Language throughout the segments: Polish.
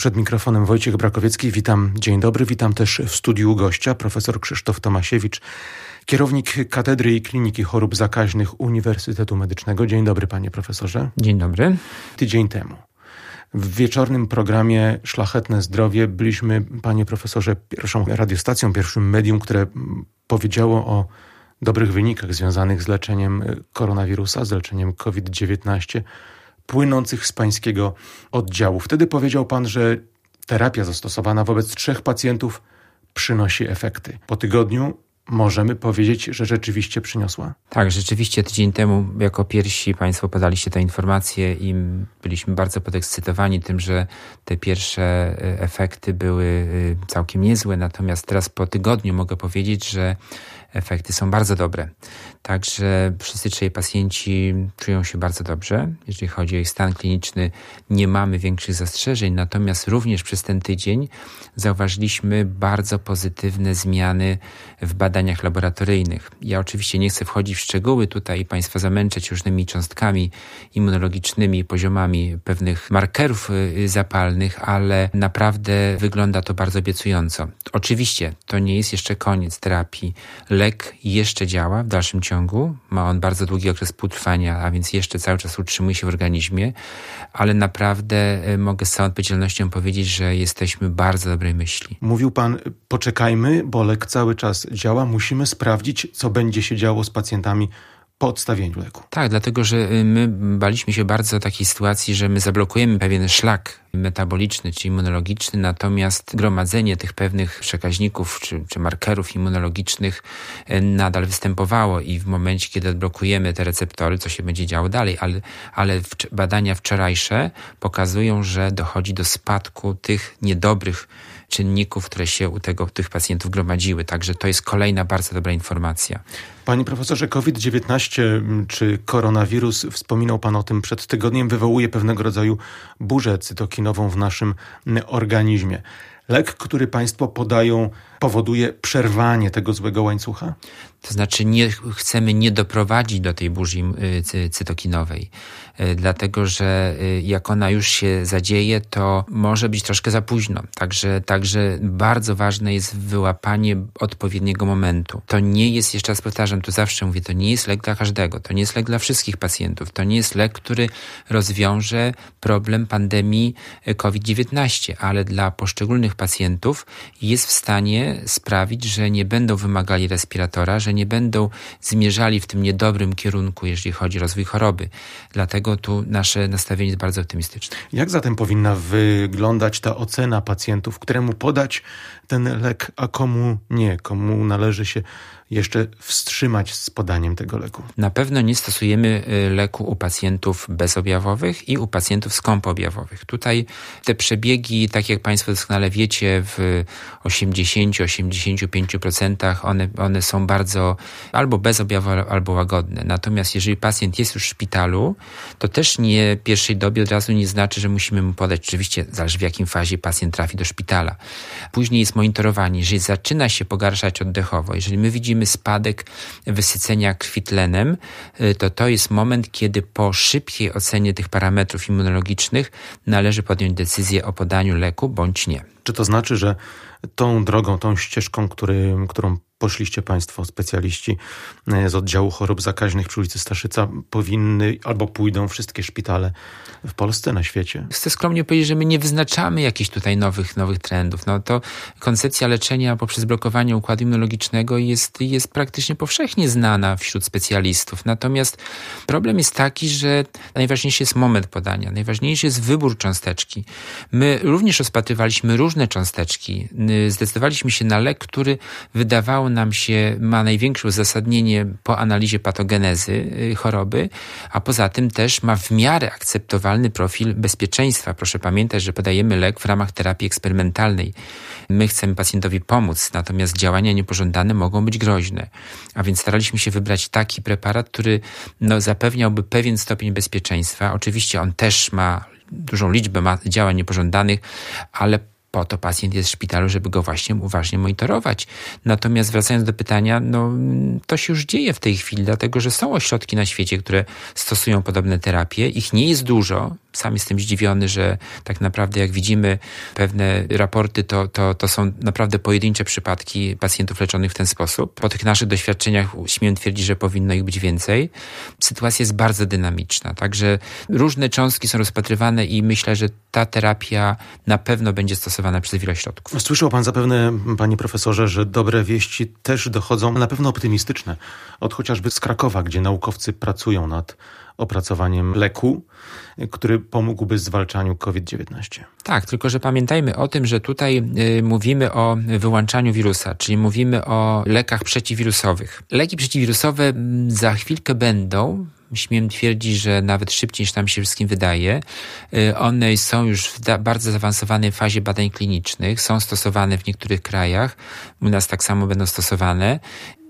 Przed mikrofonem Wojciech Brakowiecki. Witam, dzień dobry. Witam też w studiu gościa, profesor Krzysztof Tomasiewicz, kierownik Katedry i Kliniki Chorób Zakaźnych Uniwersytetu Medycznego. Dzień dobry, panie profesorze. Dzień dobry. Tydzień temu w wieczornym programie Szlachetne Zdrowie byliśmy, panie profesorze, pierwszą radiostacją, pierwszym medium, które powiedziało o dobrych wynikach związanych z leczeniem koronawirusa, z leczeniem COVID-19 płynących z pańskiego oddziału. Wtedy powiedział pan, że terapia zastosowana wobec trzech pacjentów przynosi efekty. Po tygodniu możemy powiedzieć, że rzeczywiście przyniosła? Tak, rzeczywiście tydzień temu jako pierwsi Państwo podaliście tę informację i byliśmy bardzo podekscytowani tym, że te pierwsze e, efekty były e, całkiem niezłe. Natomiast teraz po tygodniu mogę powiedzieć, że efekty są bardzo dobre. Także wszyscy trzej pacjenci czują się bardzo dobrze. Jeżeli chodzi o ich stan kliniczny, nie mamy większych zastrzeżeń, natomiast również przez ten tydzień zauważyliśmy bardzo pozytywne zmiany w badaniach laboratoryjnych. Ja oczywiście nie chcę wchodzić w szczegóły tutaj i Państwa zamęczać różnymi cząstkami immunologicznymi, poziomami pewnych markerów y, zapalnych, ale naprawdę wygląda to bardzo obiecująco. Oczywiście to nie jest jeszcze koniec terapii. Lek jeszcze działa w dalszym ciągu, ma on bardzo długi okres półtrwania, a więc jeszcze cały czas utrzymuje się w organizmie, ale naprawdę y, mogę z całą odpowiedzialnością powiedzieć, że jesteśmy bardzo dobrej myśli. Mówił Pan, poczekajmy, bo lek cały czas działa, musimy sprawdzić, co będzie się działo z pacjentami po odstawieniu leku. Tak, dlatego że y, my baliśmy się bardzo takiej sytuacji, że my zablokujemy pewien szlak metaboliczny czy immunologiczny, natomiast gromadzenie tych pewnych przekaźników czy, czy markerów immunologicznych y, nadal występowało i w momencie, kiedy odblokujemy te receptory, co się będzie działo dalej, ale, ale badania wczorajsze pokazują, że dochodzi do spadku tych niedobrych czynników, które się u tego, tych pacjentów gromadziły. Także to jest kolejna bardzo dobra informacja. Panie profesorze, COVID-19 czy koronawirus, wspominał Pan o tym przed tygodniem, wywołuje pewnego rodzaju burzę cytokinową w naszym organizmie. Lek, który Państwo podają, powoduje przerwanie tego złego łańcucha? To znaczy nie chcemy nie doprowadzić do tej burzy y, cytokinowej, y, dlatego że y, jak ona już się zadzieje, to może być troszkę za późno. Także, także bardzo ważne jest wyłapanie odpowiedniego momentu. To nie jest, jeszcze raz powtarzam, tu zawsze mówię, to nie jest lek dla każdego, to nie jest lek dla wszystkich pacjentów, to nie jest lek, który rozwiąże problem pandemii COVID-19, ale dla poszczególnych pacjentów jest w stanie sprawić, że nie będą wymagali respiratora, że nie będą zmierzali w tym niedobrym kierunku, jeżeli chodzi o rozwój choroby. Dlatego tu nasze nastawienie jest bardzo optymistyczne. Jak zatem powinna wyglądać ta ocena pacjentów, któremu podać ten lek, a komu nie, komu należy się jeszcze wstrzymać z podaniem tego leku? Na pewno nie stosujemy y, leku u pacjentów bezobjawowych i u pacjentów skąpoobjawowych. Tutaj te przebiegi, tak jak Państwo doskonale wiecie, w 80-85% one, one są bardzo albo bezobjawowe, albo łagodne. Natomiast jeżeli pacjent jest już w szpitalu, to też nie pierwszej dobie od razu nie znaczy, że musimy mu podać. Oczywiście zależy w jakim fazie pacjent trafi do szpitala. Później jest monitorowanie. Jeżeli zaczyna się pogarszać oddechowo, jeżeli my widzimy widzimy spadek wysycenia krwi tlenem, y, to to jest moment, kiedy po szybkiej ocenie tych parametrów immunologicznych należy podjąć decyzję o podaniu leku bądź nie. Czy to znaczy, że tą drogą, tą ścieżką, który, którą poszliście Państwo, specjaliści e, z oddziału chorób zakaźnych przy ulicy Staszyca, powinny albo pójdą wszystkie szpitale w Polsce, na świecie? Chcę skromnie powiedzieć, że my nie wyznaczamy jakichś tutaj nowych, nowych trendów. No to koncepcja leczenia poprzez blokowanie układu immunologicznego jest, jest praktycznie powszechnie znana wśród specjalistów. Natomiast problem jest taki, że najważniejszy jest moment podania, najważniejszy jest wybór cząsteczki. My również rozpatrywaliśmy różne cząsteczki. Zdecydowaliśmy się na lek, który wydawało nam się, ma największe uzasadnienie po analizie patogenezy y, choroby, a poza tym też ma w miarę akceptowalny profil bezpieczeństwa. Proszę pamiętać, że podajemy lek w ramach terapii eksperymentalnej. My chcemy pacjentowi pomóc, natomiast działania niepożądane mogą być groźne. A więc staraliśmy się wybrać taki preparat, który no, zapewniałby pewien stopień bezpieczeństwa. Oczywiście on też ma dużą liczbę działań niepożądanych, ale po to pacjent jest w szpitalu, żeby go właśnie uważnie monitorować. Natomiast wracając do pytania, no to się już dzieje w tej chwili, dlatego że są ośrodki na świecie, które stosują podobne terapie. Ich nie jest dużo, sam jestem zdziwiony, że tak naprawdę jak widzimy pewne raporty, to, to, to są naprawdę pojedyncze przypadki pacjentów leczonych w ten sposób. Po tych naszych doświadczeniach śmiem twierdzić, że powinno ich być więcej. Sytuacja jest bardzo dynamiczna, także różne cząstki są rozpatrywane i myślę, że ta terapia na pewno będzie stosowana przez wiele środków. Słyszał pan zapewne, panie profesorze, że dobre wieści też dochodzą, na pewno optymistyczne, od chociażby z Krakowa, gdzie naukowcy pracują nad opracowaniem leku, który pomógłby w zwalczaniu COVID-19. Tak, tylko że pamiętajmy o tym, że tutaj y, mówimy o wyłączaniu wirusa, czyli mówimy o lekach przeciwwirusowych. Leki przeciwwirusowe za chwilkę będą, śmiem twierdzić, że nawet szybciej niż nam się wszystkim wydaje. Y, one są już w bardzo zaawansowanej fazie badań klinicznych, są stosowane w niektórych krajach, u nas tak samo będą stosowane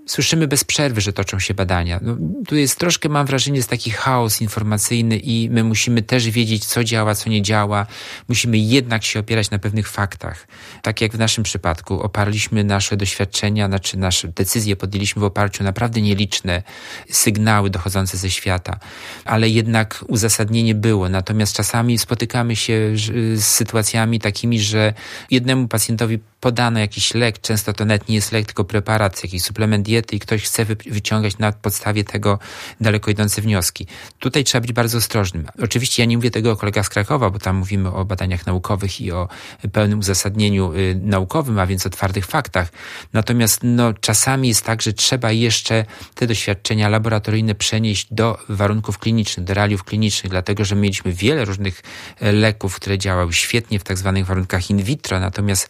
słyszymy bez przerwy, że toczą się badania. No, tu jest troszkę, mam wrażenie, jest taki chaos informacyjny i my musimy też wiedzieć, co działa, co nie działa. Musimy jednak się opierać na pewnych faktach. Tak jak w naszym przypadku, oparliśmy nasze doświadczenia, znaczy nasze decyzje podjęliśmy w oparciu o naprawdę nieliczne sygnały dochodzące ze świata, ale jednak uzasadnienie było. Natomiast czasami spotykamy się z sytuacjami takimi, że jednemu pacjentowi podano jakiś lek, często to nawet nie jest lek, tylko preparat, jakiś suplement diety i ktoś chce wyciągać na podstawie tego daleko idące wnioski. Tutaj trzeba być bardzo ostrożnym. Oczywiście ja nie mówię tego o kolegach z Krakowa, bo tam mówimy o badaniach naukowych i o pełnym uzasadnieniu y, naukowym, a więc o twardych faktach. Natomiast no, czasami jest tak, że trzeba jeszcze te doświadczenia laboratoryjne przenieść do warunków klinicznych, do realiów klinicznych, dlatego że mieliśmy wiele różnych e, leków, które działały świetnie w tak zwanych warunkach in vitro, natomiast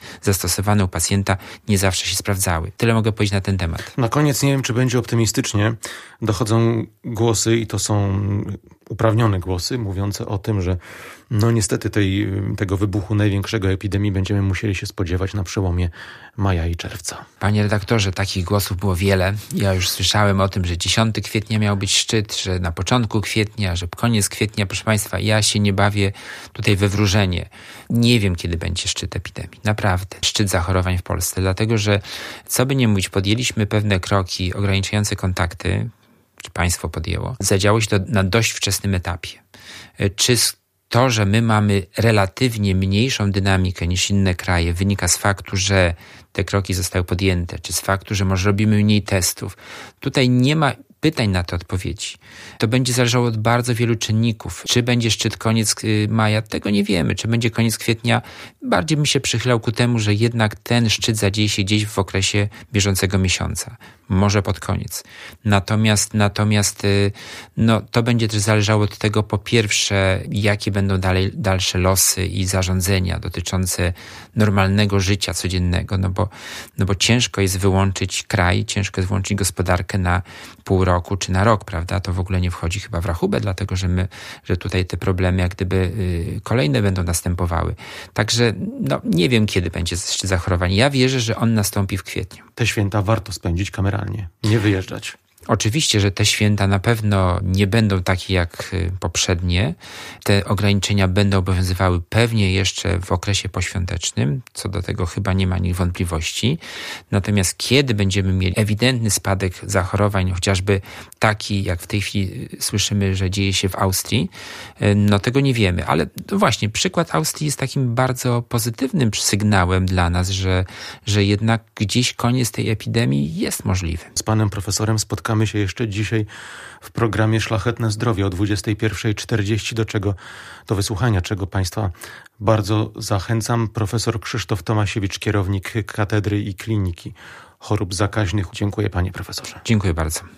zastosowane u pacjenta nie zawsze się sprawdzały. Tyle mogę powiedzieć na ten temat. Na koniec nie wiem, czy będzie optymistycznie. Dochodzą głosy i to są uprawnione głosy mówiące o tym, że no niestety tej, tego wybuchu największego epidemii będziemy musieli się spodziewać na przełomie maja i czerwca. Panie redaktorze, takich głosów było wiele. Ja już słyszałem o tym, że 10 kwietnia miał być szczyt, że na początku kwietnia, że koniec kwietnia. Proszę Państwa, ja się nie bawię tutaj we wróżenie. Nie wiem, kiedy będzie szczyt epidemii. Naprawdę. Szczyt zachorowań w Polsce. Dlatego, że co by nie mówić, podjęliśmy pewne kroki ograniczające kontakty, czy państwo podjęło. Zadziało się to na dość wczesnym etapie. Czy to, że my mamy relatywnie mniejszą dynamikę niż inne kraje, wynika z faktu, że te kroki zostały podjęte, czy z faktu, że może robimy mniej testów. Tutaj nie ma pytań na te odpowiedzi. To będzie zależało od bardzo wielu czynników. Czy będzie szczyt koniec y, maja? Tego nie wiemy. Czy będzie koniec kwietnia? Bardziej bym się przychylał ku temu, że jednak ten szczyt zadzieje się gdzieś w okresie bieżącego miesiąca. Może pod koniec. Natomiast, natomiast y, no, to będzie też zależało od tego, po pierwsze, jakie będą dalej, dalsze losy i zarządzenia dotyczące normalnego życia codziennego, no bo, no bo ciężko jest wyłączyć kraj, ciężko jest wyłączyć gospodarkę na pół roku czy na rok, prawda? To w ogóle nie wchodzi chyba w rachubę, dlatego że my, że tutaj te problemy jak gdyby y, kolejne będą następowały. Także no, nie wiem, kiedy będzie szczyt zachorowań. Ja wierzę, że on nastąpi w kwietniu. Te święta warto spędzić kameralnie, nie wyjeżdżać. Oczywiście, że te święta na pewno nie będą takie jak y, poprzednie. Te ograniczenia będą obowiązywały pewnie jeszcze w okresie poświątecznym, co do tego chyba nie ma nic wątpliwości. Natomiast kiedy będziemy mieli ewidentny spadek zachorowań, chociażby taki, jak w tej chwili y, słyszymy, że dzieje się w Austrii, y, no tego nie wiemy. Ale właśnie przykład Austrii jest takim bardzo pozytywnym sygnałem dla nas, że, że jednak gdzieś koniec tej epidemii jest możliwy. Z panem profesorem spotkałem spotkamy się jeszcze dzisiaj w programie Szlachetne Zdrowie o 21.40, do czego do wysłuchania, czego Państwa bardzo zachęcam. Profesor Krzysztof Tomasiewicz, kierownik Katedry i Kliniki Chorób Zakaźnych. Dziękuję Panie Profesorze. Dziękuję bardzo.